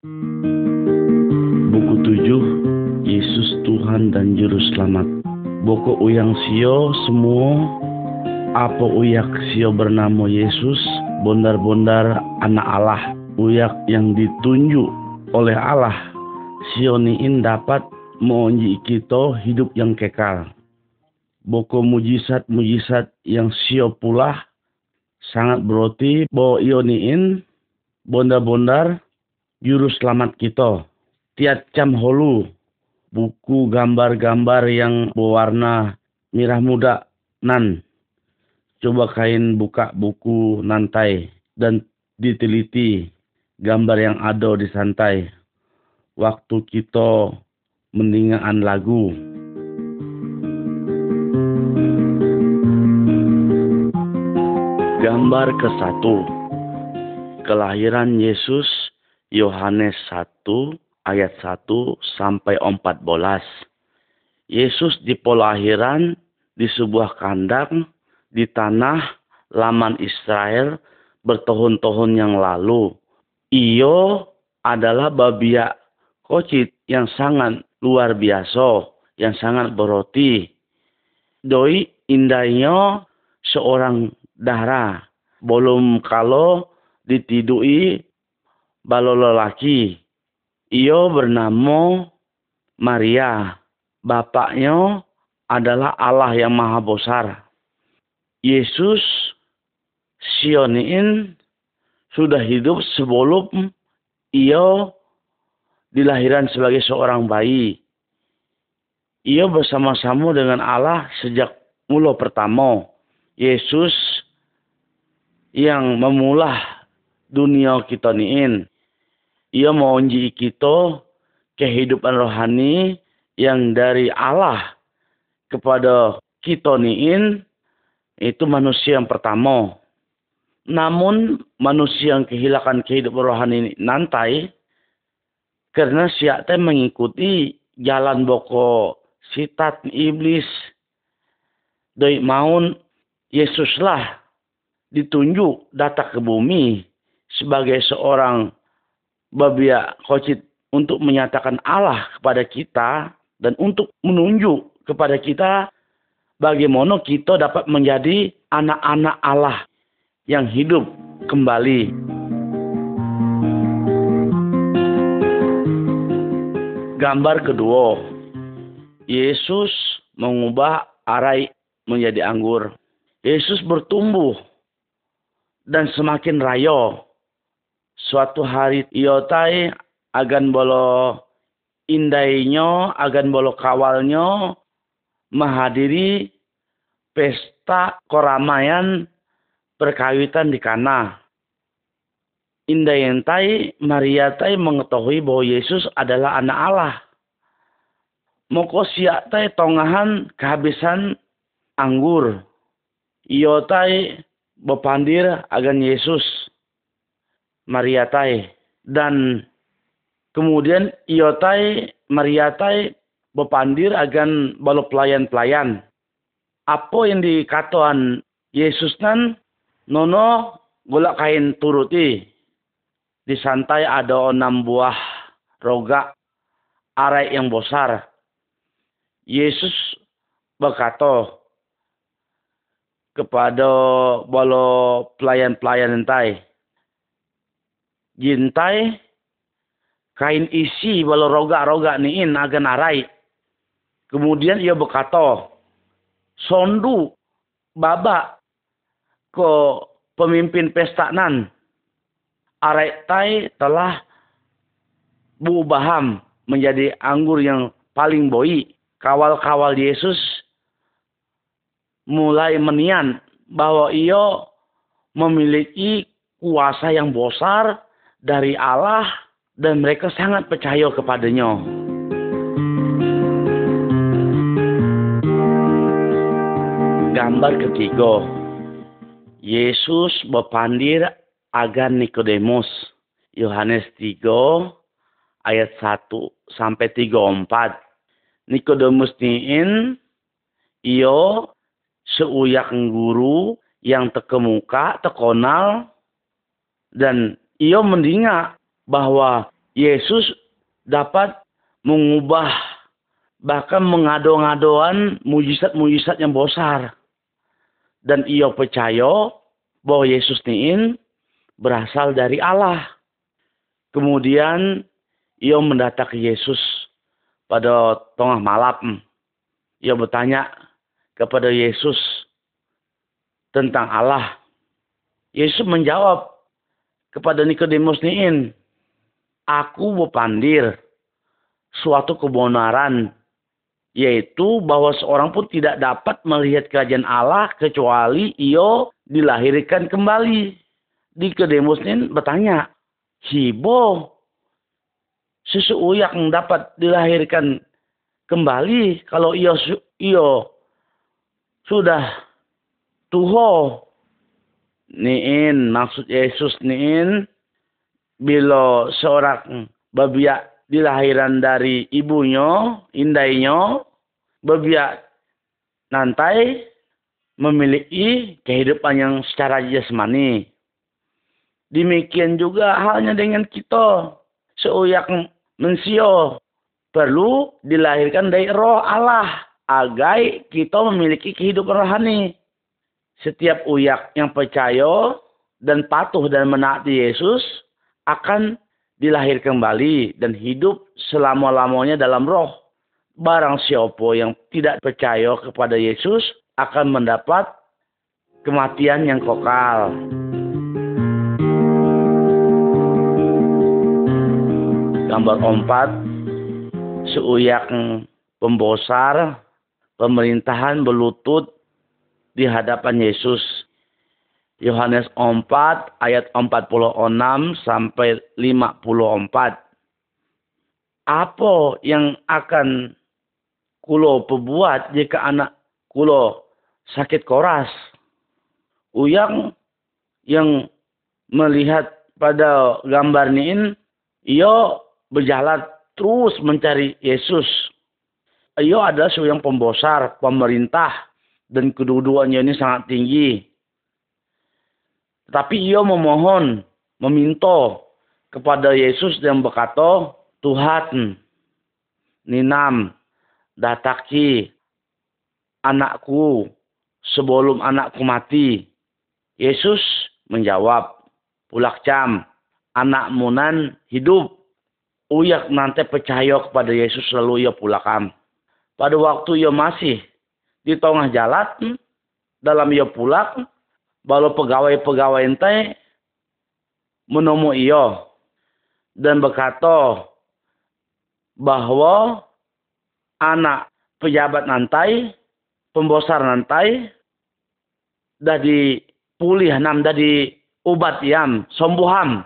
Buku 7 Yesus Tuhan dan Juru Selamat. Boko uyang sio semua. Apa uyak sio bernama Yesus? Bondar-bondar anak Allah. Uyak yang ditunjuk oleh Allah. Sio niin dapat mengunji kita hidup yang kekal. Boko mujizat-mujizat yang sio pula sangat berarti bahwa ioniin bondar-bondar juru selamat kita. Tiap jam holu buku gambar-gambar yang berwarna merah muda nan. Coba kain buka buku nantai dan diteliti gambar yang ada di santai. Waktu kita mendingan lagu. Gambar ke satu. Kelahiran Yesus Yohanes 1 ayat 1 sampai 14. Yesus di pelahiran di sebuah kandang di tanah laman Israel bertahun-tahun yang lalu. Iyo adalah babia kocit yang sangat luar biasa, yang sangat beroti. Doi indahnya seorang darah. Belum kalau ditidui balo lelaki. Iyo bernama Maria. Bapaknya adalah Allah yang maha besar. Yesus Sioniin sudah hidup sebelum ia dilahirkan sebagai seorang bayi. Ia bersama-sama dengan Allah sejak mula pertama. Yesus yang memulah dunia kita niin. Ia mengunci kita kehidupan rohani yang dari Allah kepada kita niin itu manusia yang pertama. Namun manusia yang kehilangan kehidupan rohani nantai karena siapa mengikuti jalan boko sitat iblis dari maun Yesuslah ditunjuk datang ke bumi sebagai seorang babia kocit untuk menyatakan Allah kepada kita dan untuk menunjuk kepada kita bagaimana kita dapat menjadi anak-anak Allah yang hidup kembali. Gambar kedua, Yesus mengubah arai menjadi anggur. Yesus bertumbuh dan semakin rayo. Suatu hari iotai agan bolo indainya, agan bolo kawalnya menghadiri pesta keramaian perkawitan di Kana. Indayentai Maria tai mengetahui bahwa Yesus adalah anak Allah. Moko siak tai tongahan kehabisan anggur. Iotai bepandir agan Yesus Mariatai dan kemudian iotai Mariatai bepandir agan balo pelayan-pelayan. Apa yang dikatakan Yesus nan nono golak kain turuti. Di santai ada enam buah roga arai yang besar. Yesus berkata, kepada bolo pelayan-pelayan entai. Jintai kain isi bolo roga-roga niin agan arai. Kemudian ia berkata, sondu baba ke pemimpin pesta nan. Arai tai telah buubaham menjadi anggur yang paling boi. Kawal-kawal Yesus mulai menian bahwa ia memiliki kuasa yang besar dari Allah dan mereka sangat percaya kepadanya. Gambar ketiga, Yesus berpandir agar Nikodemus. Yohanes 3 ayat 1 sampai 34. Nikodemus niin iyo seuyak guru yang tekemuka, tekonal, dan ia mendinga bahwa Yesus dapat mengubah bahkan mengado-ngadoan mujizat-mujizat yang besar. Dan ia percaya bahwa Yesus ini berasal dari Allah. Kemudian ia mendatangi Yesus pada tengah malam. Ia bertanya kepada Yesus tentang Allah. Yesus menjawab kepada Nikodemus niin, Aku berpandir suatu kebenaran yaitu bahwa seorang pun tidak dapat melihat kerajaan Allah kecuali ia dilahirkan kembali. Di Kedemusnin bertanya, Hibo, susu yang dapat dilahirkan kembali kalau ia, ia sudah tuho. Niin, maksud Yesus niin, bila seorang babiak dilahiran dari ibunya, indainya, berbiak nantai memiliki kehidupan yang secara jasmani. Demikian juga halnya dengan kita. Seuyak mensio perlu dilahirkan dari roh Allah agar kita memiliki kehidupan rohani. Setiap uyak yang percaya dan patuh dan menaati Yesus akan dilahir kembali dan hidup selama-lamanya dalam roh. Barang siapa yang tidak percaya kepada Yesus akan mendapat kematian yang kokal. Gambar empat, seuyak pembosar, pemerintahan berlutut di hadapan Yesus Yohanes 4 ayat 46 sampai 54. Apa yang akan kulo perbuat jika anak kulo sakit koras? Uyang yang melihat pada gambar ini, ia berjalan terus mencari Yesus. Ia adalah seorang pembosar, pemerintah, dan kedua-duanya ini sangat tinggi tapi ia memohon, meminta kepada Yesus yang berkata, Tuhan, ninam, dataki anakku sebelum anakku mati. Yesus menjawab, pulak cam, anak munan hidup. Uyak nanti percaya kepada Yesus lalu ia pulakam. Pada waktu ia masih di tengah jalan, dalam ia pulak, Balu pegawai-pegawai ente menemu iyo dan berkata bahwa anak pejabat nantai, pembosar nantai, dah dipulih nam dah ubat yam, sembuham.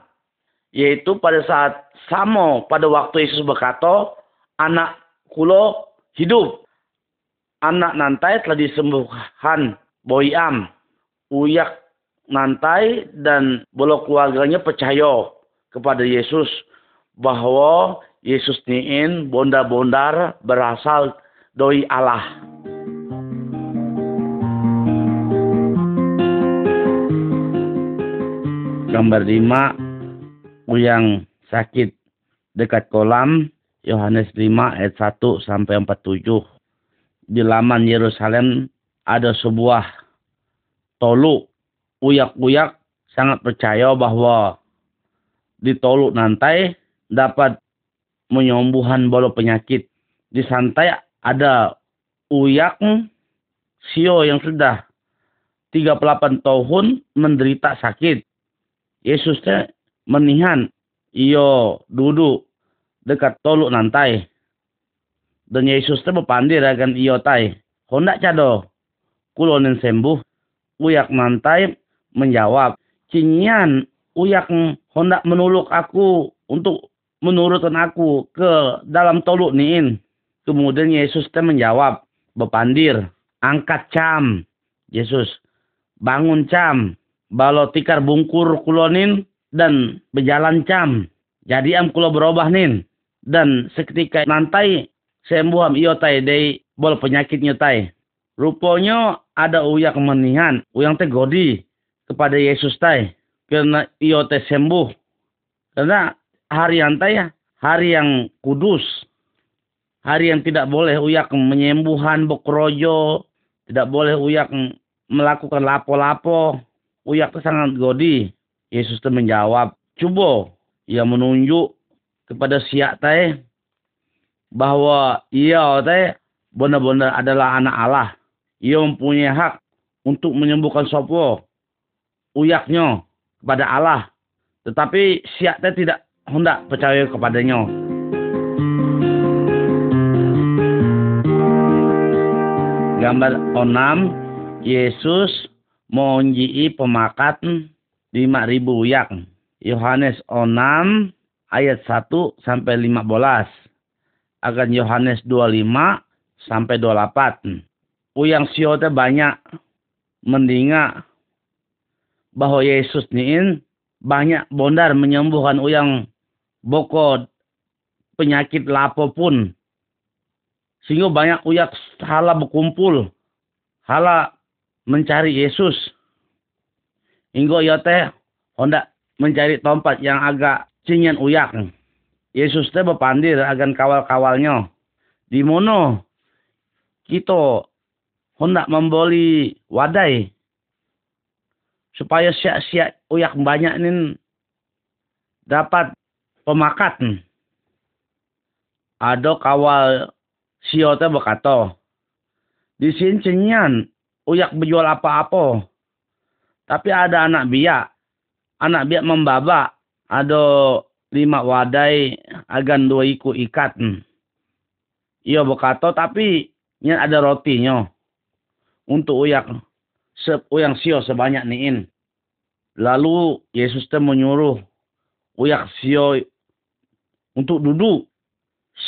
Yaitu pada saat samo pada waktu Yesus berkata, anak kulo hidup. Anak nantai telah disembuhkan boyam uyak nantai dan bolo keluarganya percaya kepada Yesus bahwa Yesus niin bondar-bondar berasal dari Allah. Gambar lima yang sakit dekat kolam Yohanes 5 ayat 1 sampai 47. Di laman Yerusalem ada sebuah Tolu uyak-uyak sangat percaya bahwa di Tolu nantai dapat menyembuhan bolo penyakit. Di santai ada uyak sio yang sudah 38 tahun menderita sakit. Yesusnya menihan iyo duduk dekat toluk nantai. Dan Yesus berpandir akan iyo tai. Hondak cado kulonin sembuh Uyak Mantai menjawab, Cinyan, Uyak hendak menuluk aku untuk menurutkan aku ke dalam toluk niin. Kemudian Yesus teh menjawab, bepandir, angkat cam. Yesus, bangun cam, balo tikar bungkur kulonin dan berjalan cam. Jadi am kulo berubah nin. Dan seketika nantai sembuh am iyo tai dari bol penyakitnya tai. Rupanya ada uyak menihan, uyang teh godi kepada Yesus tai. Karena iyo teh sembuh. Karena hari yang ya, hari yang kudus. Hari yang tidak boleh uyak menyembuhan bokrojo, tidak boleh uyak melakukan lapo-lapo. Uyak itu sangat godi. Yesus itu menjawab, coba ia menunjuk kepada siak teh bahwa ia teh benar-benar adalah anak Allah. Ia mempunyai hak untuk menyembuhkan sopo uyaknya kepada Allah. Tetapi siak teh tidak hendak percaya kepadanya. Gambar 6 Yesus monjii pemakan 5000 uyak. Yohanes 6 ayat 1 sampai 15. Akan Yohanes 25 sampai 28. Uyang siote banyak mendinga bahwa Yesus niin banyak bondar menyembuhkan uyang bokod penyakit lapo pun. Sehingga banyak uyak hala berkumpul. Hala mencari Yesus. Hingga teh hendak mencari tempat yang agak cinyan uyak. Yesus teh berpandir agan kawal-kawalnya. Di mono kita hendak membeli wadai supaya siap-siap uyak banyak ini dapat pemakat. Ada kawal sio teh berkata, di sini cenyan uyak berjual apa-apa. Tapi ada anak biak. Anak biak membaba. Ada lima wadai agan dua iku ikat. Ia berkata tapi nyan ada rotinya. Untuk uyak se, uyang sio sebanyak niin. Lalu Yesus teh menyuruh uyak sio untuk duduk.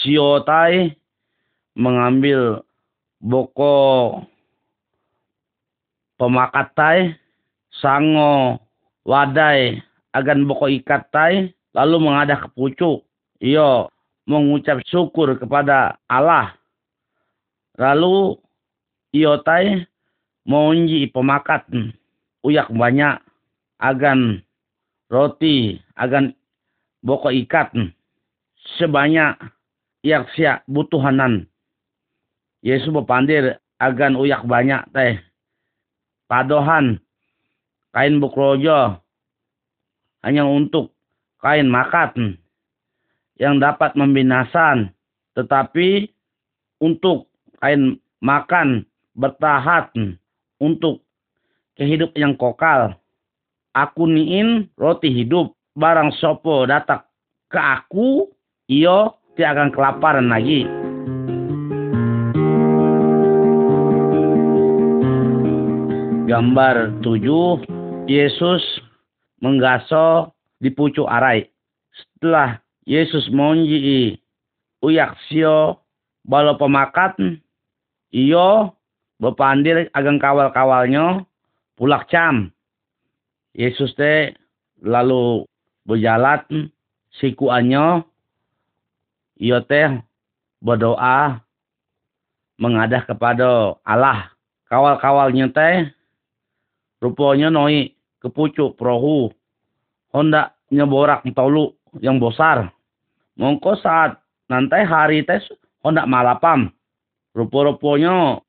Sio tai mengambil boko pemakatai sango wadai agan boko ikatai lalu mengadah ke pucuk. Iyo mengucap syukur kepada Allah. Lalu iyo tai monji pemakat. Uyak banyak agan roti agan boko ikat. Sebanyak yak siap butuhanan. Yesus berpandir agan uyak banyak teh. Padohan kain bukrojo hanya untuk kain makat yang dapat membinasan tetapi untuk kain makan bertahan untuk kehidupan yang kokal. Aku niin roti hidup barang sopo datang ke aku, iyo tidak akan kelaparan lagi. Gambar tujuh, Yesus menggaso di pucuk arai. Setelah Yesus monji uyak sio balo pemakat, iyo bepandir agang kawal-kawalnya pulak cam. Yesus teh lalu berjalan sikuannya iyo teh berdoa mengadah kepada Allah. Kawal-kawalnya teh Rupanya noi kepucuk perahu. Honda nyeborak tolu yang besar. Mongko saat nanti hari tes honda malapam. Rupa-rupanya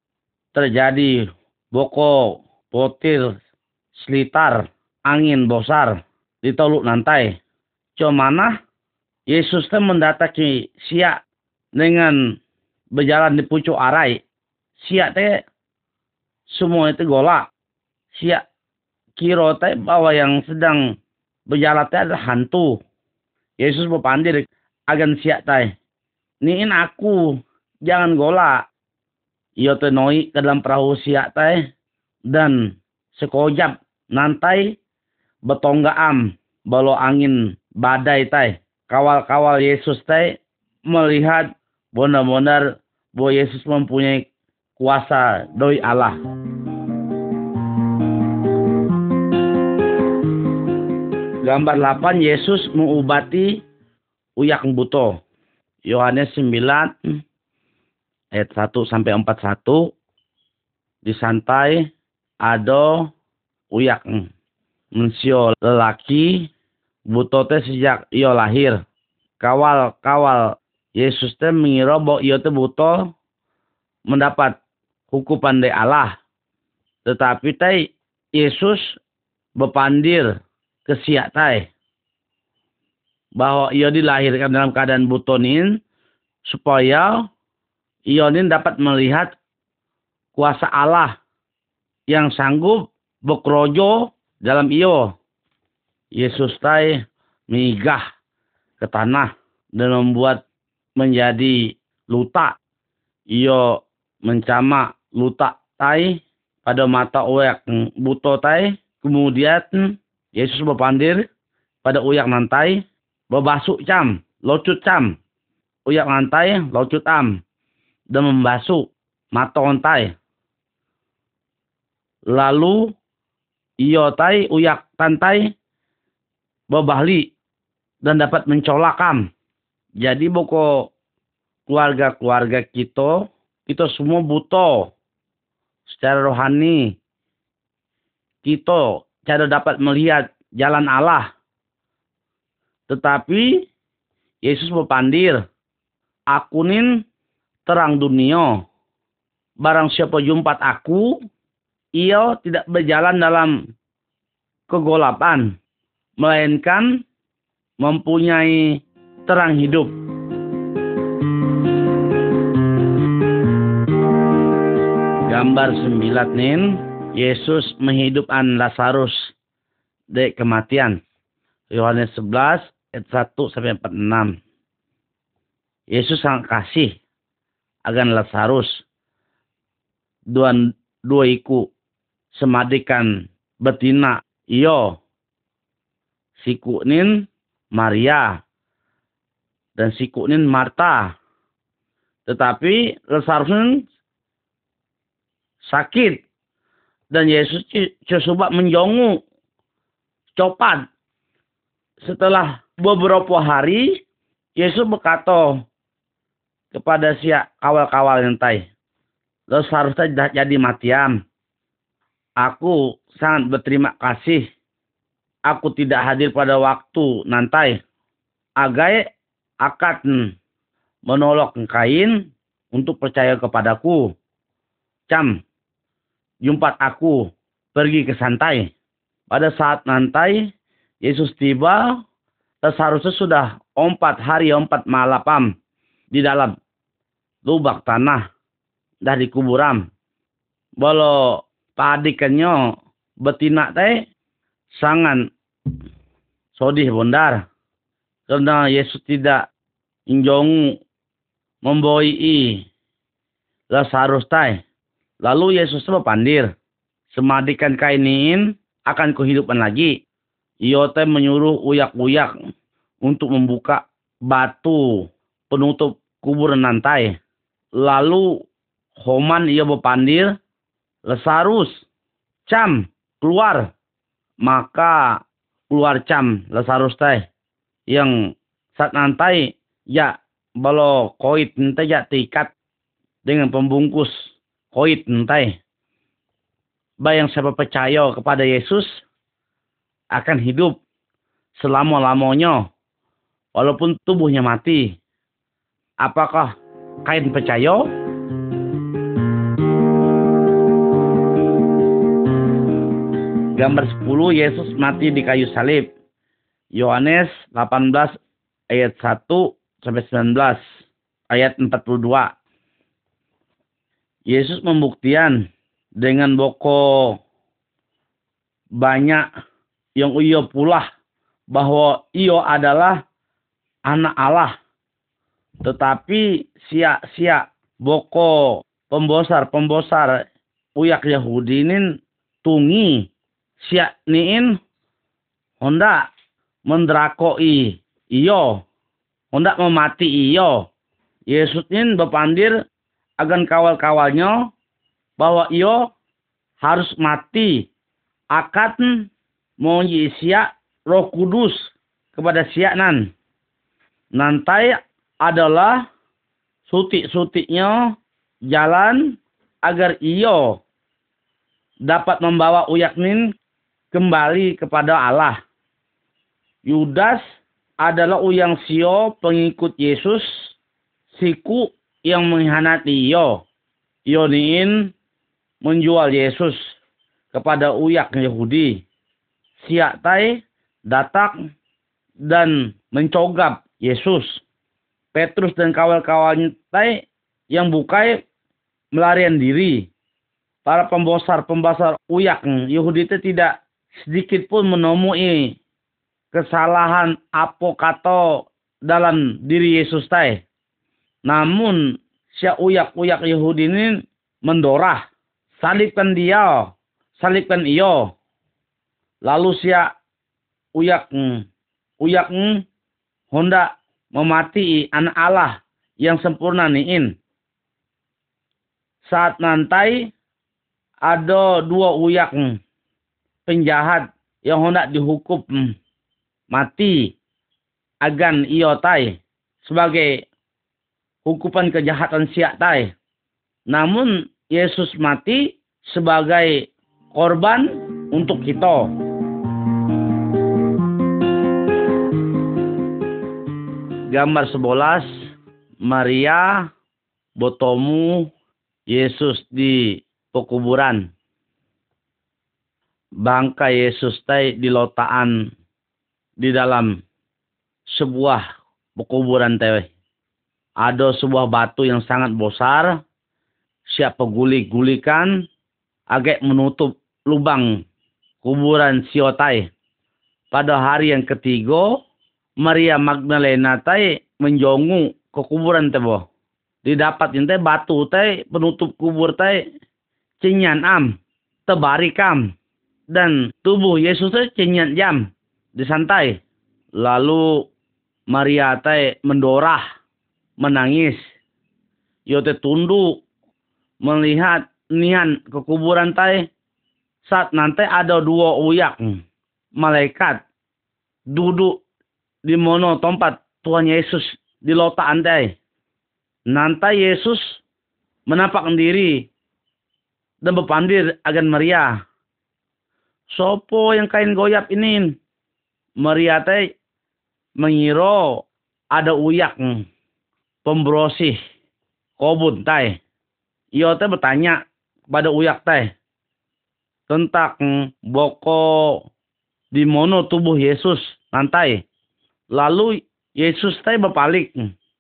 terjadi boko potil selitar angin besar di teluk nantai. Cumana Yesus teh mendatangi siak dengan berjalan di pucuk arai. Siak teh semua itu golak siap kiro teh bahwa yang sedang berjalan teh adalah hantu. Yesus berpandir agan siap teh. Niin aku jangan gola. Iyo teh noi ke dalam perahu siap teh dan sekojap nantai betonggaam balo angin badai teh. Kawal-kawal Yesus teh melihat benar-benar bahwa Yesus mempunyai kuasa doi Allah. Gambar 8 Yesus mengobati uyak buto. Yohanes 9 ayat 1 sampai 41 di santai ada uyak mensio lelaki buto teh sejak ia lahir kawal-kawal Yesus teh mengira bahwa ia teh butuh mendapat hukuman dari Allah. Tetapi teh Yesus bepandir ke siak teh bahwa ia dilahirkan dalam keadaan butonin supaya Ionin dapat melihat kuasa Allah yang sanggup bekrojo dalam iyo. Yesus tai migah ke tanah dan membuat menjadi luta. Iyo mencama luta tai pada mata uyak buto tai. Kemudian Yesus berpandir pada uyak nantai berbasuh cam, locut cam. Uyak nantai, locut am. Dan membasuh mata ontai lalu iyo tai uyak tantai bebahli dan dapat mencolakam. Jadi boko keluarga-keluarga kita, kita semua butuh secara rohani. Kita cara dapat melihat jalan Allah. Tetapi Yesus berpandir, akunin terang dunia. Barang siapa jumpat aku, ia tidak berjalan dalam kegolapan, melainkan mempunyai terang hidup. Gambar sembilan nin, Yesus menghidupkan Lazarus dari kematian. Yohanes 11 ayat 1 sampai 46. Yesus sangat kasih agan Lazarus. Dua, dua iku semadikan betina iyo sikunin Maria dan sikunin Marta tetapi Lazarus sakit dan Yesus coba menjongu copat setelah beberapa hari Yesus berkata kepada si kawal-kawal yang tai Lazarus jadi matiam Aku sangat berterima kasih. Aku tidak hadir pada waktu nanti. Agai akan menolak kain untuk percaya kepadaku. Cam, jumpat aku pergi ke santai. Pada saat nanti Yesus tiba, seharusnya sudah empat hari empat malam di dalam lubak tanah dari kuburan. Walau padikannya betina teh sangat sodih bondar karena Yesus tidak injong memboi Lazarus teh lalu Yesus pandir semadikan kainin akan kehidupan lagi iyo teh menyuruh uyak-uyak untuk membuka batu penutup kuburan nantai lalu Homan ia berpandir Lazarus, Cam, keluar. Maka keluar Cam, Lazarus teh. Yang saat nanti ya balo koit nanti ya tikat dengan pembungkus koit nanti. Bayang siapa percaya kepada Yesus akan hidup selama-lamanya walaupun tubuhnya mati. Apakah kain percaya? Gambar 10 Yesus mati di kayu salib. Yohanes 18 ayat 1 sampai 19 ayat 42. Yesus membuktikan dengan boko banyak yang iyo pula bahwa iyo adalah anak Allah. Tetapi sia-sia boko pembosar-pembosar uyak Yahudi ini tungi siak niin Honda mendrakoi iyo Honda memati iyo Yesus ini berpandir agan kawal-kawalnya bahwa iyo harus mati akan siak roh kudus kepada siak nan nanti adalah sutik-sutiknya jalan agar iyo dapat membawa uyak nin kembali kepada Allah. Yudas adalah uyang sio pengikut Yesus siku yang mengkhianati iyo. Iyo niin menjual Yesus kepada uyak Yahudi. Siak tai datang dan mencogap Yesus. Petrus dan kawan-kawannya yang bukai melarian diri. Para pembosar-pembosar uyak Yahudi itu tidak sedikit pun menemui kesalahan apokato dalam diri Yesus tai. Namun si uyak-uyak Yahudi ini mendorah. Salibkan dia, salibkan iyo. Lalu si uyak uyak hendak memati anak Allah yang sempurna niin saat nanti ada dua uyak penjahat yang hendak dihukum mati agan iyo tai sebagai hukuman kejahatan siak tai. Namun Yesus mati sebagai korban untuk kita. Gambar 11 Maria botomu Yesus di pekuburan. Bangka Yesus teh di lotaan di dalam sebuah pekuburan teh. Ada sebuah batu yang sangat besar. Siap peguli-gulikan. Agak menutup lubang kuburan siotai. Pada hari yang ketiga, Maria Magdalena tai menjongu ke kuburan teh boh didapat teh batu teh penutup kubur teh cenyan am tebarikam dan tubuh Yesus teh cenyan jam disantai lalu Maria teh mendorah menangis yo teh tunduk melihat nian ke kuburan teh saat nanti ada dua uyak malaikat duduk di mono tempat Tuhan Yesus di lotaan teh Nanti Yesus menampakkan diri dan berpandir agan Maria. Sopo yang kain goyap ini? Maria teh mengiro ada uyak pembersih kobun teh. Iyo teh bertanya pada uyak teh tentang boko di mono tubuh Yesus nanti. Lalu Yesus teh berpalik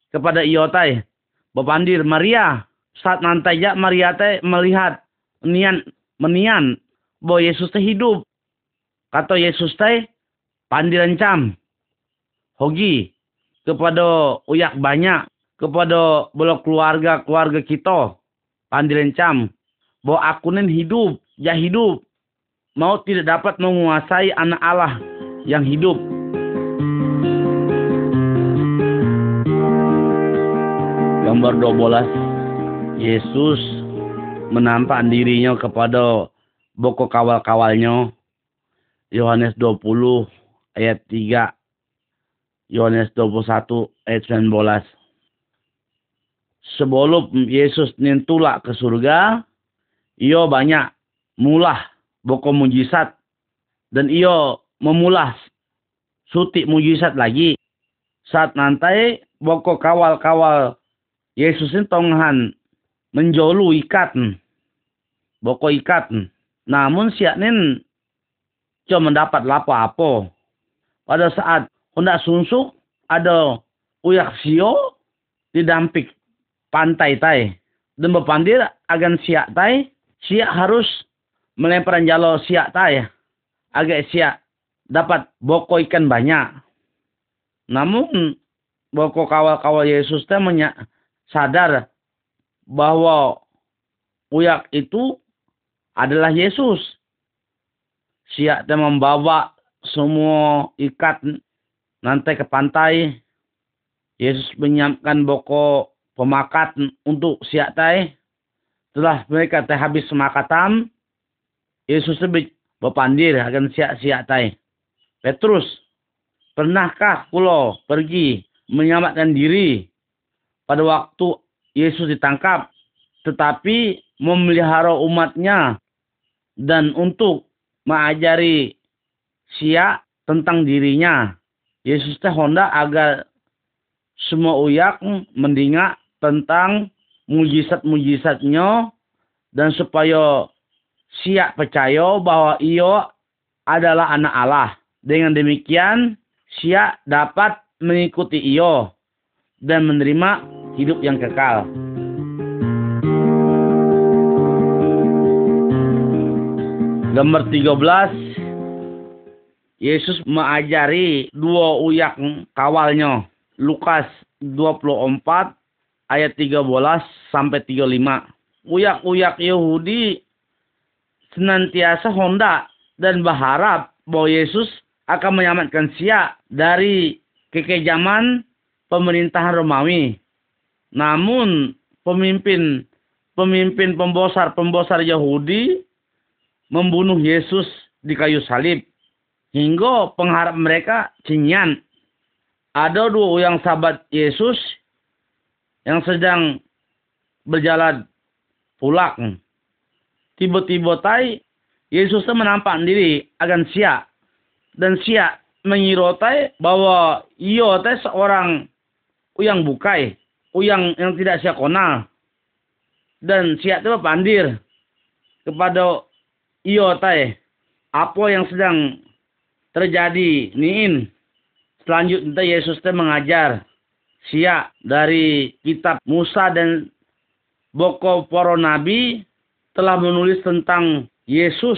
kepada iyo teh bepandir Maria saat nanti ya Maria teh melihat nian menian bahwa Yesus teh hidup kata Yesus teh pandiran cam hogi kepada uyak banyak kepada belok keluarga keluarga kita pandiran cam bahwa aku hidup ya hidup. Mau tidak dapat menguasai anak Allah yang hidup. Gambar 12 Yesus menampak dirinya kepada boko kawal-kawalnya. Yohanes 20 ayat 3 Yohanes 21 ayat 19 Sebelum Yesus nintulak ke surga ia banyak mulah boko mujizat dan ia memulah sutik mujizat lagi saat nanti boko kawal-kawal Yesus tonghan menjolu ikat. Boko ikat. Namun siaknin cuma mendapat lapo apa. Pada saat hendak sunsuk ada uyak sio didampik pantai tai. Dan berpandir agan siak tai. Siak harus melempar jalo siak tai. Agak siak dapat boko ikan banyak. Namun boko kawal-kawal Yesus teh sadar bahwa uyak itu adalah Yesus. Siap dan membawa semua ikat nanti ke pantai. Yesus menyiapkan boko pemakat untuk siap tai. Setelah mereka teh habis semakatan, Yesus lebih berpandir akan siap-siap tai. Petrus, pernahkah kulo pergi menyelamatkan diri pada waktu Yesus ditangkap, tetapi memelihara umatnya dan untuk mengajari siak tentang dirinya. Yesus teh honda agar semua uyak mendinga tentang mujizat-mujizatnya dan supaya siap percaya bahwa iyo adalah anak Allah. Dengan demikian, siap dapat mengikuti iyo dan menerima hidup yang kekal. Gambar 13 Yesus mengajari dua uyak kawalnya. Lukas 24 ayat 13 sampai 35. Uyak-uyak Yahudi senantiasa honda dan berharap bahwa Yesus akan menyelamatkan sia dari kekejaman pemerintahan Romawi. Namun pemimpin pemimpin pembosar-pembosar Yahudi membunuh Yesus di kayu salib. Hingga pengharap mereka cinyan. Ada dua yang sahabat Yesus yang sedang berjalan pulang. Tiba-tiba tai Yesus menampak diri akan sia dan sia mengirotai bahwa teh seorang uyang bukai, uyang yang tidak sia konal. Dan sia itu pandir kepada iyo teh apa yang sedang terjadi niin. Selanjutnya Yesus mengajar sia dari kitab Musa dan Boko Poro Nabi telah menulis tentang Yesus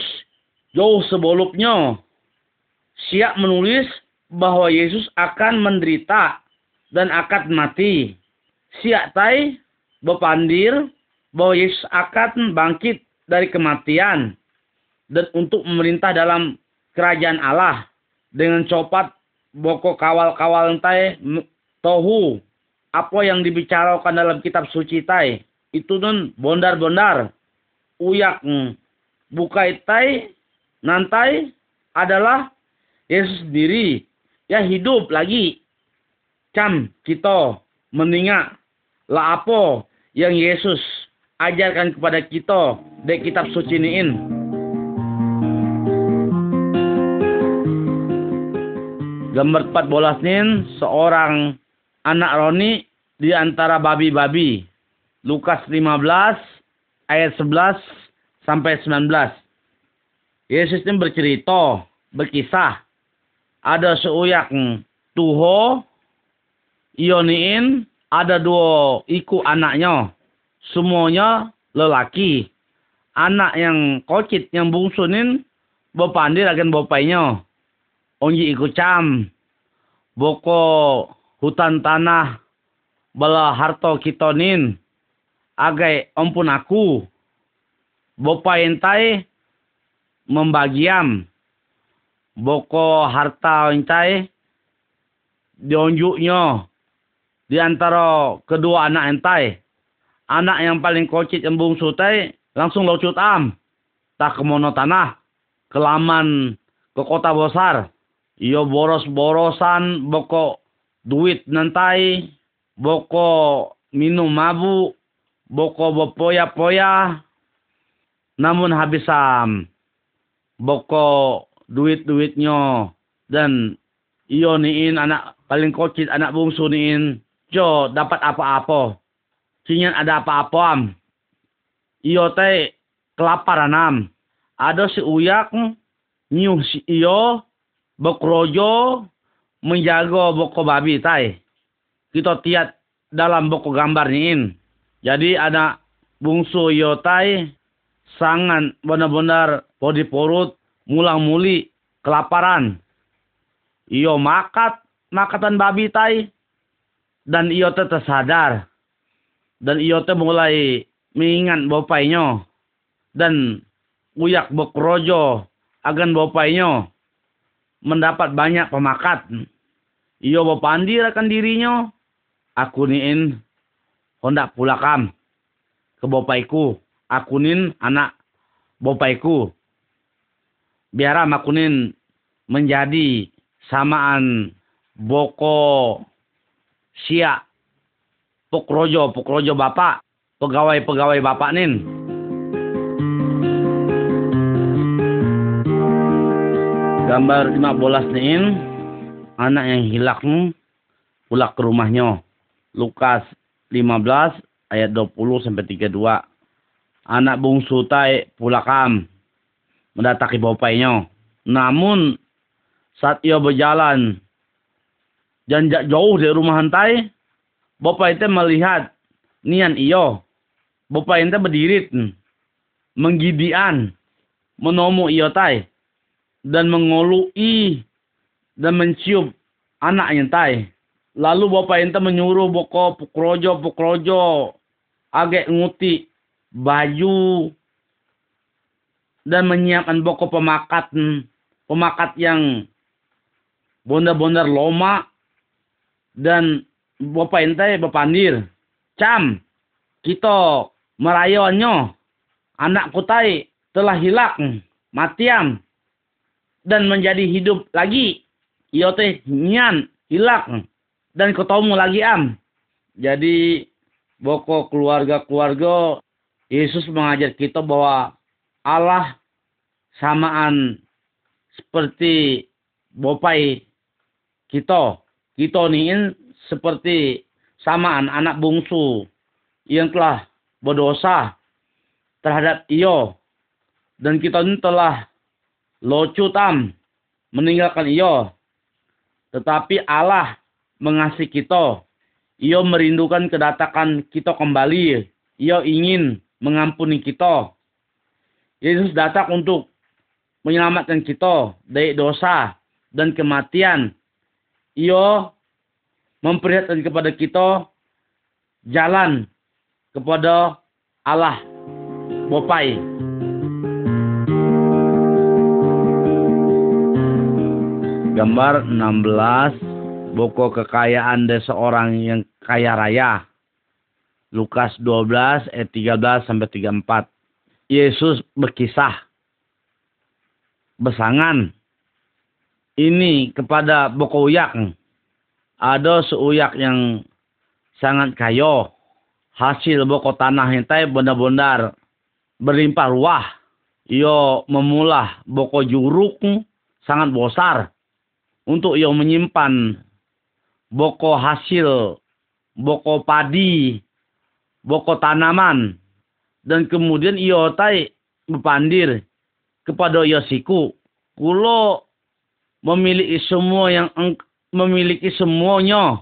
jauh sebelumnya. Siap menulis bahwa Yesus akan menderita dan akan mati. Siap tai bepandir bahwa Yesus akan bangkit dari kematian dan untuk memerintah dalam kerajaan Allah dengan copat boko kawal-kawal entai tohu apa yang dibicarakan dalam kitab suci tai itu nun bondar-bondar uyak bukai tai nantai adalah Yesus sendiri ya hidup lagi cam kita mendengar lah apa yang Yesus ajarkan kepada kita dari kitab suci ini. Gambar 14 nin seorang anak Roni di antara babi-babi. Lukas 15 ayat 11 sampai 19. Yesus ini bercerita, berkisah. Ada seuyak tuho, ioniin, ada dua iku anaknya. Semuanya lelaki. Anak yang kocit, yang bungsunin, bapandir akan bapaknya onji iku cam boko hutan tanah bala harto kitonin agai ampun aku. Bopa entai membagiam. Boko harta entai dionjuknya di antara kedua anak entai. Anak yang paling kocit yang bungsu tai langsung locut am. Tak kemono tanah kelaman ke kota besar. Iyo boros-borosan boko duit nantai boko minum mabu boko bopoya-poya namun habisam boko duit-duitnya dan iyo niin anak paling kocit anak bungsu niin jo dapat apa-apa. Cinyan ada apa-apa am? Iyo teh kelaparan am ada si uyak nyuh si iyo Bokrojo menjaga boko babi tai. Kita tiat dalam boko gambar ini. Jadi ada bungsu yotai sangat benar-benar bodi porut mulang muli kelaparan. Iyo makat makatan babi tai dan iyo tetap sadar dan iyo te mulai mengingat bapaknya dan uyak bokrojo agan bapaknya mendapat banyak pemakat. Iyo bapandir akan dirinya. Aku niin hendak pulakam ke bapaiku. Akunin anak bapaiku. Biaram akunin menjadi samaan boko siak pukrojo pukrojo bapak pegawai-pegawai bapak nin. Gambar 15 nih anak yang hilang pulang ke rumahnya. Lukas 15 ayat 20 sampai 32. Anak bungsu tai pulakam mendatangi bapaknya. Namun saat ia berjalan janjak jauh dari rumah hantai, bapak itu melihat nian iyo. Bapak itu berdiri menggidian menomu iyo tai dan mengolui dan mencium anaknya tai. Lalu bapak ente menyuruh boko pukrojo pukrojo agak nguti baju dan menyiapkan boko pemakat pemakat yang bondar-bondar loma dan bapak ente bepandir cam kita merayaannya anak kutai telah hilang matiam dan menjadi hidup lagi iyo teh nyan hilang dan ketemu lagi am. Jadi boko keluarga-keluarga Yesus mengajar kita bahwa Allah samaan seperti bopai kita. Kita ini seperti samaan anak bungsu yang telah berdosa terhadap iyo. Dan kita ini telah locu tam meninggalkan iyo. Tetapi Allah mengasihi kita. Ia merindukan kedatangan kita kembali. Ia ingin mengampuni kita. Yesus datang untuk menyelamatkan kita dari dosa dan kematian. Ia memperlihatkan kepada kita jalan kepada Allah Bopai. Gambar 16 Boko kekayaan dari seorang yang kaya raya. Lukas 12 ayat 13 sampai 34. Yesus berkisah besangan ini kepada boko uyak. Ada seuyak yang sangat kayo. Hasil boko tanah tay benar-benar berlimpah ruah. Iyo memulah boko juruk sangat besar untuk iyo menyimpan boko hasil, boko padi, boko tanaman. Dan kemudian iotai berpandir kepada Yosiku. Kulo memiliki semua yang memiliki semuanya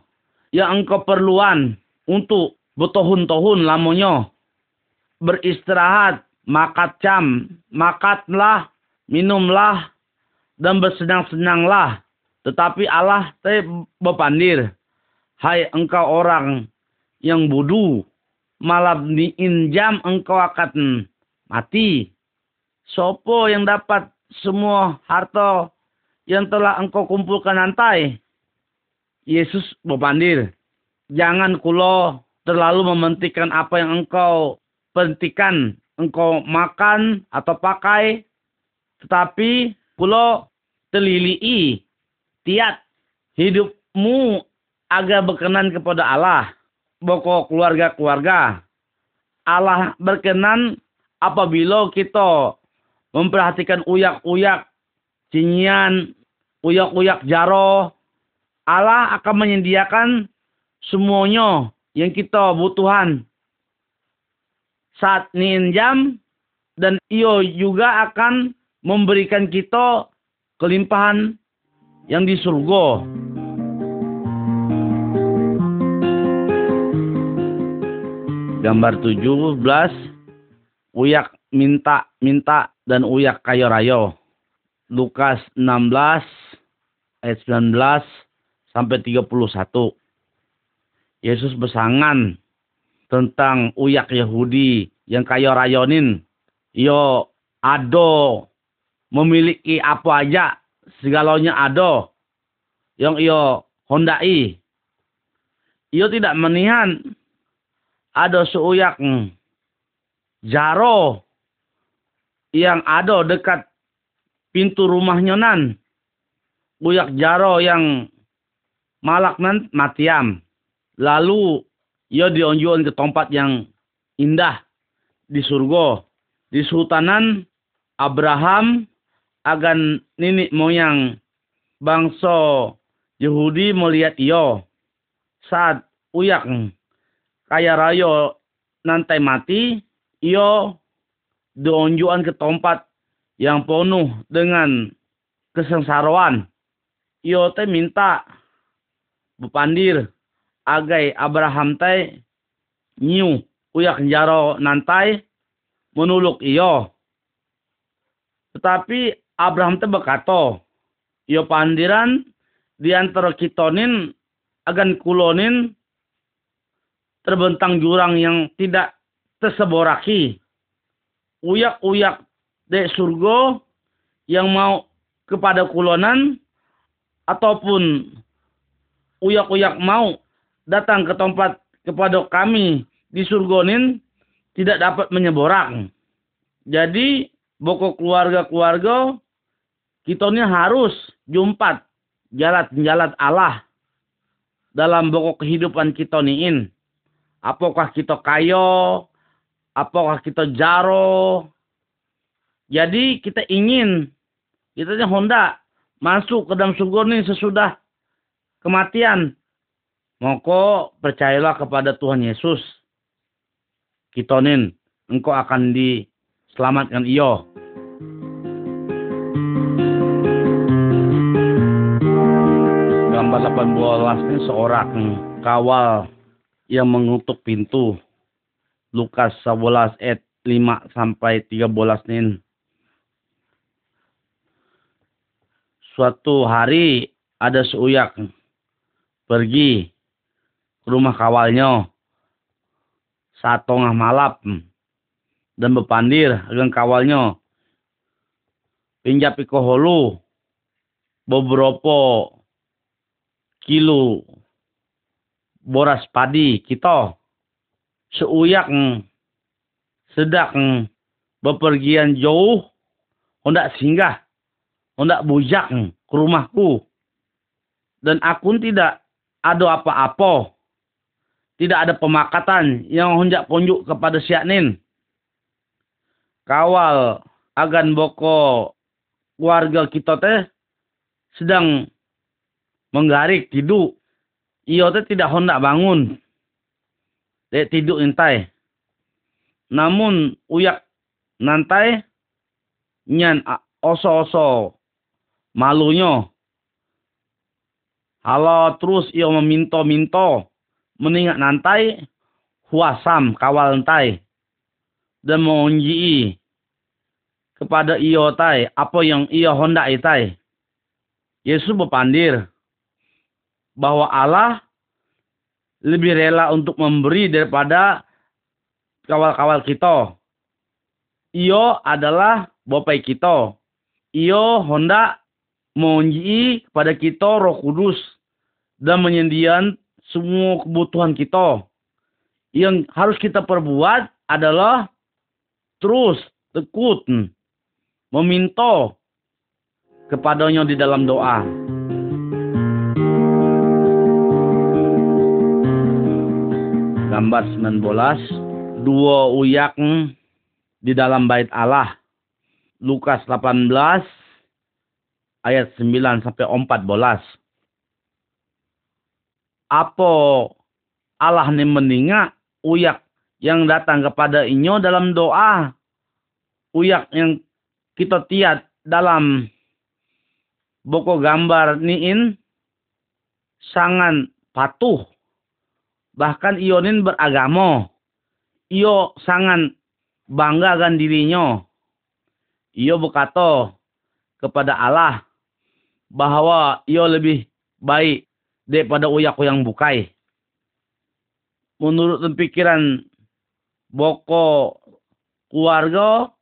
yang engkau perluan untuk bertahun-tahun lamanya beristirahat, makat cam, makatlah, minumlah, dan bersenang-senanglah tetapi Allah teh bepandir. Hai engkau orang yang bodoh. Malam diinjam engkau akan mati. Sopo yang dapat semua harta yang telah engkau kumpulkan nantai. Yesus bepandir. Jangan kulo terlalu mementingkan apa yang engkau pentingkan. Engkau makan atau pakai. Tetapi kulo telilii tiat hidupmu agar berkenan kepada Allah. Boko keluarga-keluarga. Allah berkenan apabila kita memperhatikan uyak-uyak, cinyian, uyak-uyak jaro. Allah akan menyediakan semuanya yang kita butuhan saat ninjam dan iyo juga akan memberikan kita kelimpahan yang di surga. Gambar 17 Uyak minta minta dan uyak kayo rayo. Lukas 16 ayat 19 sampai 31. Yesus bersangan tentang uyak Yahudi yang kayo rayonin. Yo ado memiliki apa aja segalanya ada yang ia hondai. Ia tidak menihan ada seuyak jaro yang ada dekat pintu rumahnya nan. Uyak jaro yang malak nan matiam. Lalu ia dionjuan ke tempat yang indah di surga. Di sultanan Abraham agan nini moyang bangsa Yahudi melihat iyo saat uyak kaya rayo nantai mati, iyo diunjukan ke tempat yang penuh dengan kesengsaraan. Iyo teh minta bepandir agai Abraham teh nyiu uyak jaro nantai menuluk iyo. Tetapi Abraham teh berkata, iyo pandiran di antara kitonin agan kulonin terbentang jurang yang tidak terseboraki. Uyak-uyak de surgo yang mau kepada kulonan ataupun uyak-uyak mau datang ke tempat kepada kami di surgonin tidak dapat menyeborak. Jadi boko keluarga-keluarga kita ini harus jumpat jalan-jalan Allah dalam pokok kehidupan kita niin. Apakah kita kayo, apakah kita jaro. Jadi kita ingin, kita Honda masuk ke dalam surga ini sesudah kematian. Moko percayalah kepada Tuhan Yesus. Kitonin, engkau akan diselamatkan iyo. Gambar 18 ini seorang kawal yang mengutuk pintu. Lukas 11 ayat 5 sampai 13 nin. Suatu hari ada seuyak pergi ke rumah kawalnya saat tengah malam dan berpandir dengan kawalnya pinjap holu beberapa kilo boras padi kita. Seuyak sedak bepergian jauh hendak singgah hendak bujak ke rumahku. Dan aku tidak ada apa-apa. Tidak ada pemakatan yang hendak punjuk kepada siaknin kawal agan boko keluarga kita teh sedang menggarik tidur. Iyo teh tidak hendak bangun. Dek tidur intai. Namun uyak nantai nyan oso-oso malunya. Halo terus iyo meminto-minto meningat nantai huasam kawal nantai dan mengunjii kepada iyo tai apa yang iyo hendak itai. Yesus berpandir bahwa Allah lebih rela untuk memberi daripada kawal-kawal kita. Iyo adalah bapak kita. Iyo hendak mengunci kepada kita roh kudus dan menyediakan semua kebutuhan kita. Yang harus kita perbuat adalah terus tekut meminta kepadanya di dalam doa. Gambar 19 dua uyak di dalam bait Allah. Lukas 18 ayat 9 sampai 14 apa Allah ini meninga uyak yang datang kepada inyo dalam doa? Uyak yang kita tiat dalam boko gambar niin sangat patuh bahkan Ionin beragama. Iyo sangat bangga kan dirinya. Iyo berkata kepada Allah bahwa iyo lebih baik daripada uyak yang bukai. Menurut pikiran boko keluarga,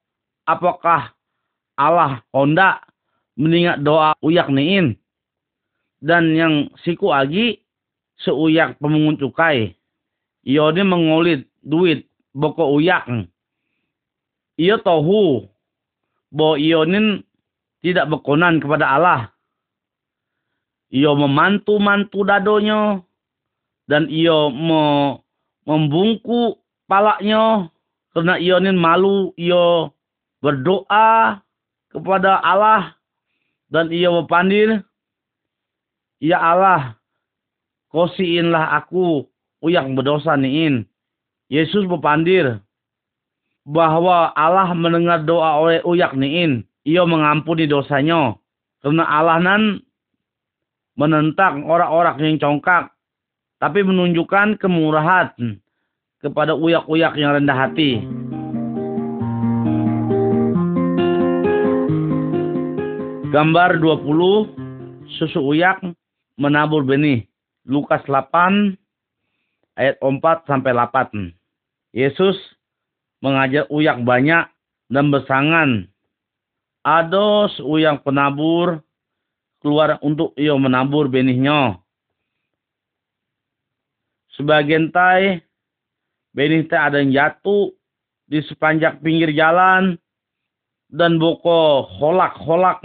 apakah Allah Honda mendengar doa uyak niin? Dan yang siku lagi seuyak pemungut cukai. Iyo ini mengulit duit boko uyak. Iyo tahu bahwa ini tidak berkonan kepada Allah. Iyo memantu-mantu dadonya dan iyo me membungku palaknya karena iyo ini malu iyo berdoa kepada Allah dan iyo berpandir Ya Allah, kosiinlah aku uyak berdosa niin. Yesus berpandir bahwa Allah mendengar doa oleh uyak niin. Ia mengampuni dosanya. Karena Allah nan menentang orang-orang yang congkak. Tapi menunjukkan kemurahan kepada uyak-uyak yang rendah hati. Gambar 20 susu uyak menabur benih. Lukas 8 ayat 4 sampai 8. Yesus mengajar uyak banyak dan bersangan. Ada uyang penabur keluar untuk ia menabur benihnya. Sebagian tai benih teh ada yang jatuh di sepanjang pinggir jalan dan boko holak-holak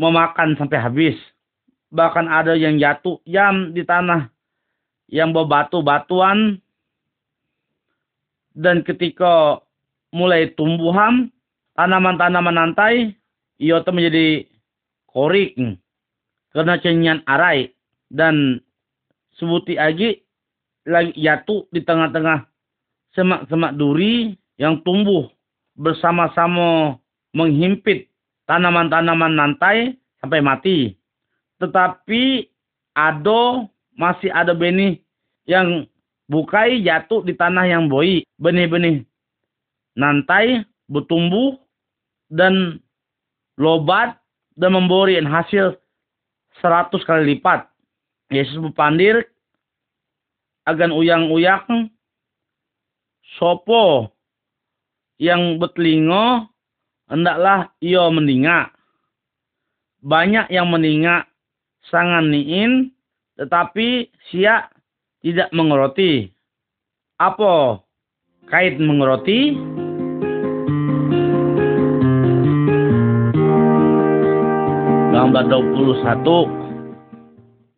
memakan sampai habis. Bahkan ada yang jatuh jam di tanah yang berbatu-batuan. Dan ketika mulai tumbuhan, tanaman-tanaman nantai, ia menjadi korik. Karena cenyan arai. Dan sebuti lagi, lagi jatuh di tengah-tengah semak-semak duri yang tumbuh bersama-sama menghimpit tanaman-tanaman nantai sampai mati. Tetapi ada masih ada benih yang bukai jatuh di tanah yang boi. Benih-benih nantai bertumbuh dan lobat dan memberi hasil seratus kali lipat. Yesus berpandir agan uyang-uyak sopo yang bertelinga hendaklah ia meningak. Banyak yang meningak sangan niin, tetapi siak tidak mengeroti. Apa kait mengeroti? Gambar 21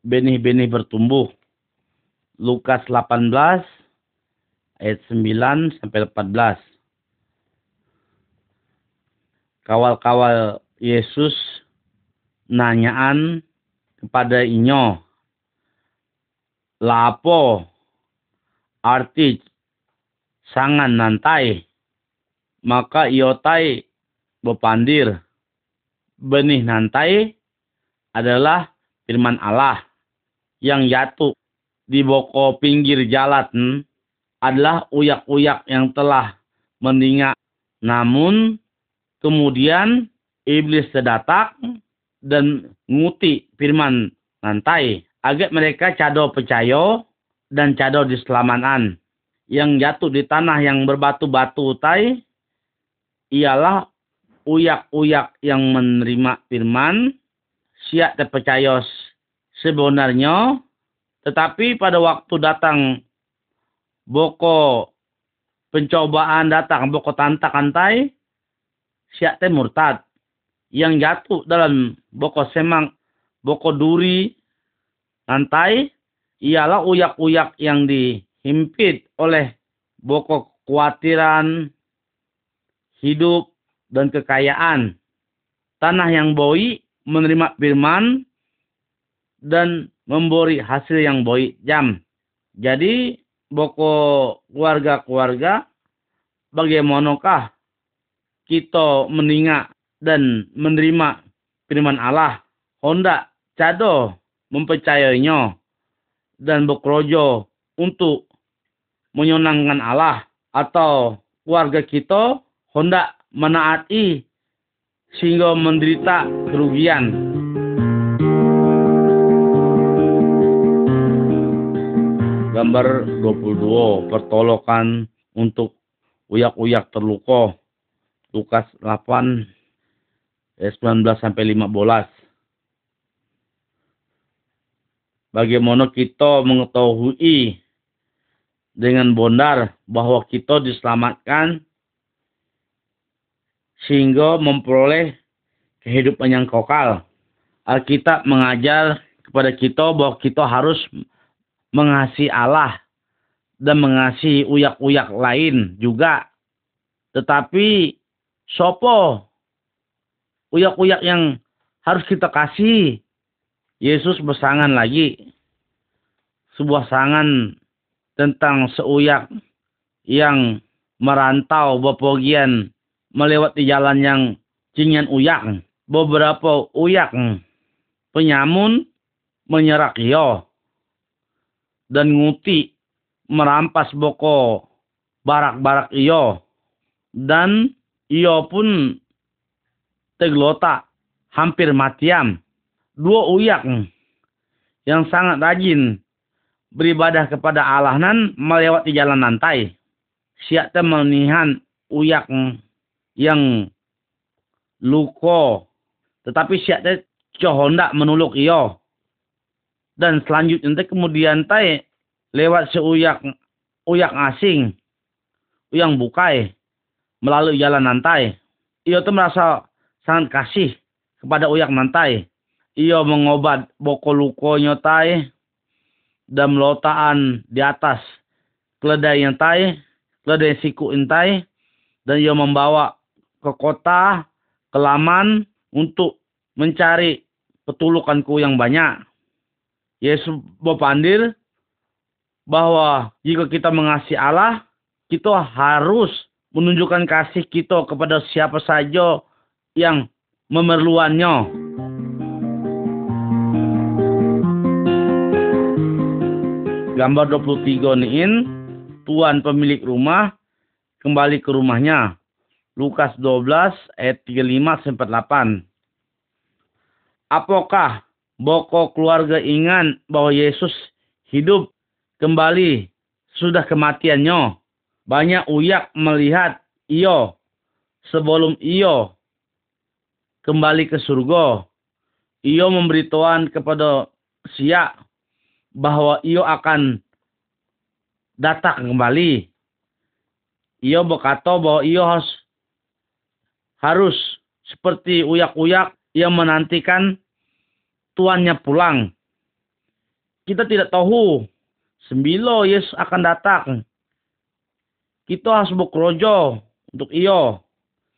benih-benih bertumbuh. Lukas 18 ayat 9 sampai 14 kawal-kawal Yesus nanyaan kepada inyo. Lapo. Arti sangan nantai. Maka iotai bepandir. Benih nantai adalah firman Allah yang jatuh di boko pinggir jalan adalah uyak-uyak yang telah meninggal. Namun Kemudian iblis terdatak dan nguti firman nantai. Agar mereka cado percaya dan cado diselamanan. Yang jatuh di tanah yang berbatu-batu tai ialah uyak-uyak yang menerima firman, siap terpercaya sebenarnya, tetapi pada waktu datang boko pencobaan datang, boko tantakan tai, siak teh murtad yang jatuh dalam boko semang boko duri lantai ialah uyak-uyak yang dihimpit oleh boko kekhawatiran hidup dan kekayaan. Tanah yang boi menerima firman dan memberi hasil yang boi jam. Jadi boko keluarga-keluarga bagaimanakah kita meningak dan menerima firman Allah, Honda cado mempercayainya dan bekerja untuk menyenangkan Allah atau keluarga kita Honda menaati sehingga menderita kerugian. Gambar 22 pertolongan untuk uyak-uyak terluka Lukas 8 ayat 19 sampai 15. Bagaimana kita mengetahui dengan bondar bahwa kita diselamatkan sehingga memperoleh kehidupan yang kekal. Alkitab mengajar kepada kita bahwa kita harus mengasihi Allah dan mengasihi uyak-uyak lain juga. Tetapi Sopo uyak-uyak yang harus kita kasih. Yesus bersangan lagi. Sebuah sangan tentang seuyak yang merantau bepergian melewati jalan yang cingan uyak. Beberapa uyak penyamun menyerak iyo dan nguti merampas boko barak-barak iyo dan iyo pun teglota hampir matiam. Dua uyak yang sangat rajin beribadah kepada Allah nan melewati jalan nantai siap melihat uyak yang luko. Tetapi siap cohondak menuluk iyo. Dan selanjutnya kemudian tay lewat seuyak uyak asing yang bukai melalui jalan nantai iyo tuh merasa sangat kasih kepada uyak nantai iyo mengobat boko lukonya tai dan melotaan di atas keledai yang tai keledai siku intai dan ia membawa ke kota kelaman untuk mencari petulukanku yang banyak. Yesus berpandir bahwa jika kita mengasihi Allah, kita harus menunjukkan kasih kita kepada siapa saja yang memerluannya. Gambar 23 ini tuan pemilik rumah kembali ke rumahnya. Lukas 12 ayat 35 sampai 8. Apakah boko keluarga ingat bahwa Yesus hidup kembali sudah kematiannya? Banyak uyak melihat iyo sebelum iyo kembali ke surga. Iyo memberitahuan kepada siak bahwa iyo akan datang kembali. Iyo berkata bahwa iyo harus harus seperti uyak-uyak yang menantikan tuannya pulang. Kita tidak tahu sembilo Yesus akan datang. Kita harus bekerja untuk iyo.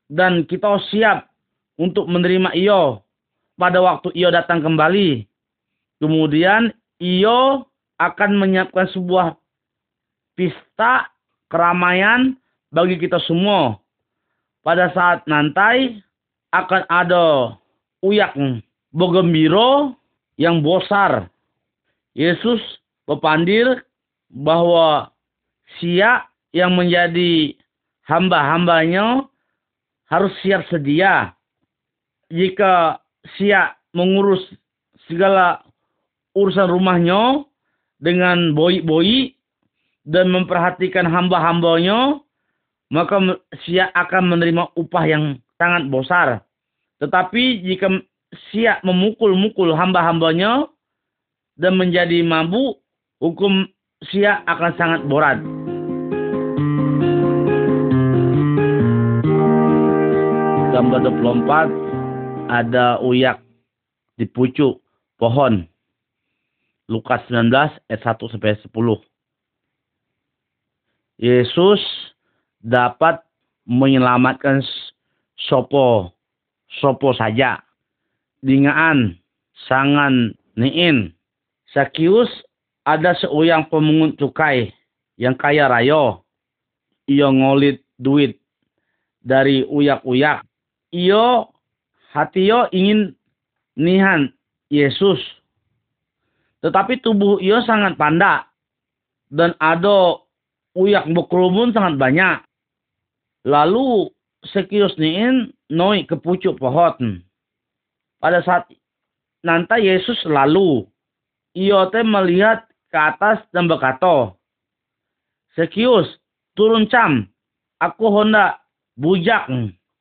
Dan kita harus siap untuk menerima iyo pada waktu iyo datang kembali. Kemudian iyo akan menyiapkan sebuah pesta keramaian bagi kita semua. Pada saat nanti akan ada uyak bergembira yang bosar. Yesus berpandir bahwa siap yang menjadi hamba-hambanya harus siap sedia. Jika siap mengurus segala urusan rumahnya dengan boi-boi dan memperhatikan hamba-hambanya, maka siap akan menerima upah yang sangat besar. Tetapi jika siap memukul-mukul hamba-hambanya dan menjadi mabuk, hukum siap akan sangat berat. Gambar 24 ada uyak di pucuk pohon. Lukas 19 ayat 1 sampai 10. Yesus dapat menyelamatkan sopo sopo saja dingaan sangan niin. Sakius ada seuyang pemungut cukai yang kaya rayo. Iyo ngolit duit dari uyak-uyak. Hatiyo ingin nihan Yesus. Tetapi tubuh iyo sangat panda. Dan ada uyak berkerumun sangat banyak. Lalu sekius niin noi ke pucuk pohon pada saat nanti Yesus lalu ia melihat ke atas dan berkata, Sekius, turun cam, aku honda bujak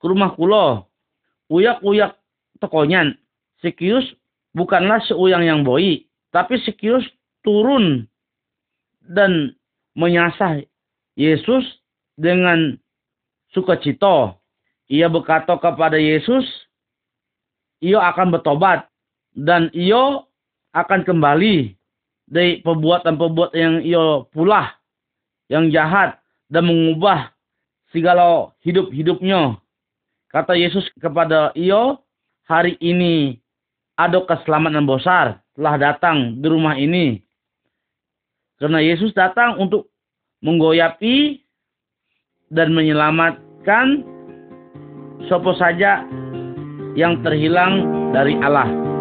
ke rumah kulo. Uyak-uyak tokonyan. Sekius bukanlah seuyang yang boi, tapi Sekius turun dan menyasah Yesus dengan sukacita. Ia berkata kepada Yesus, ia akan bertobat dan ia akan kembali dari perbuatan-perbuatan yang ia pulah yang jahat dan mengubah segala hidup-hidupnya. Kata Yesus kepada ia, hari ini ada keselamatan besar. telah datang di rumah ini. Karena Yesus datang untuk menggoyapi dan menyelamatkan siapa saja yang terhilang dari Allah.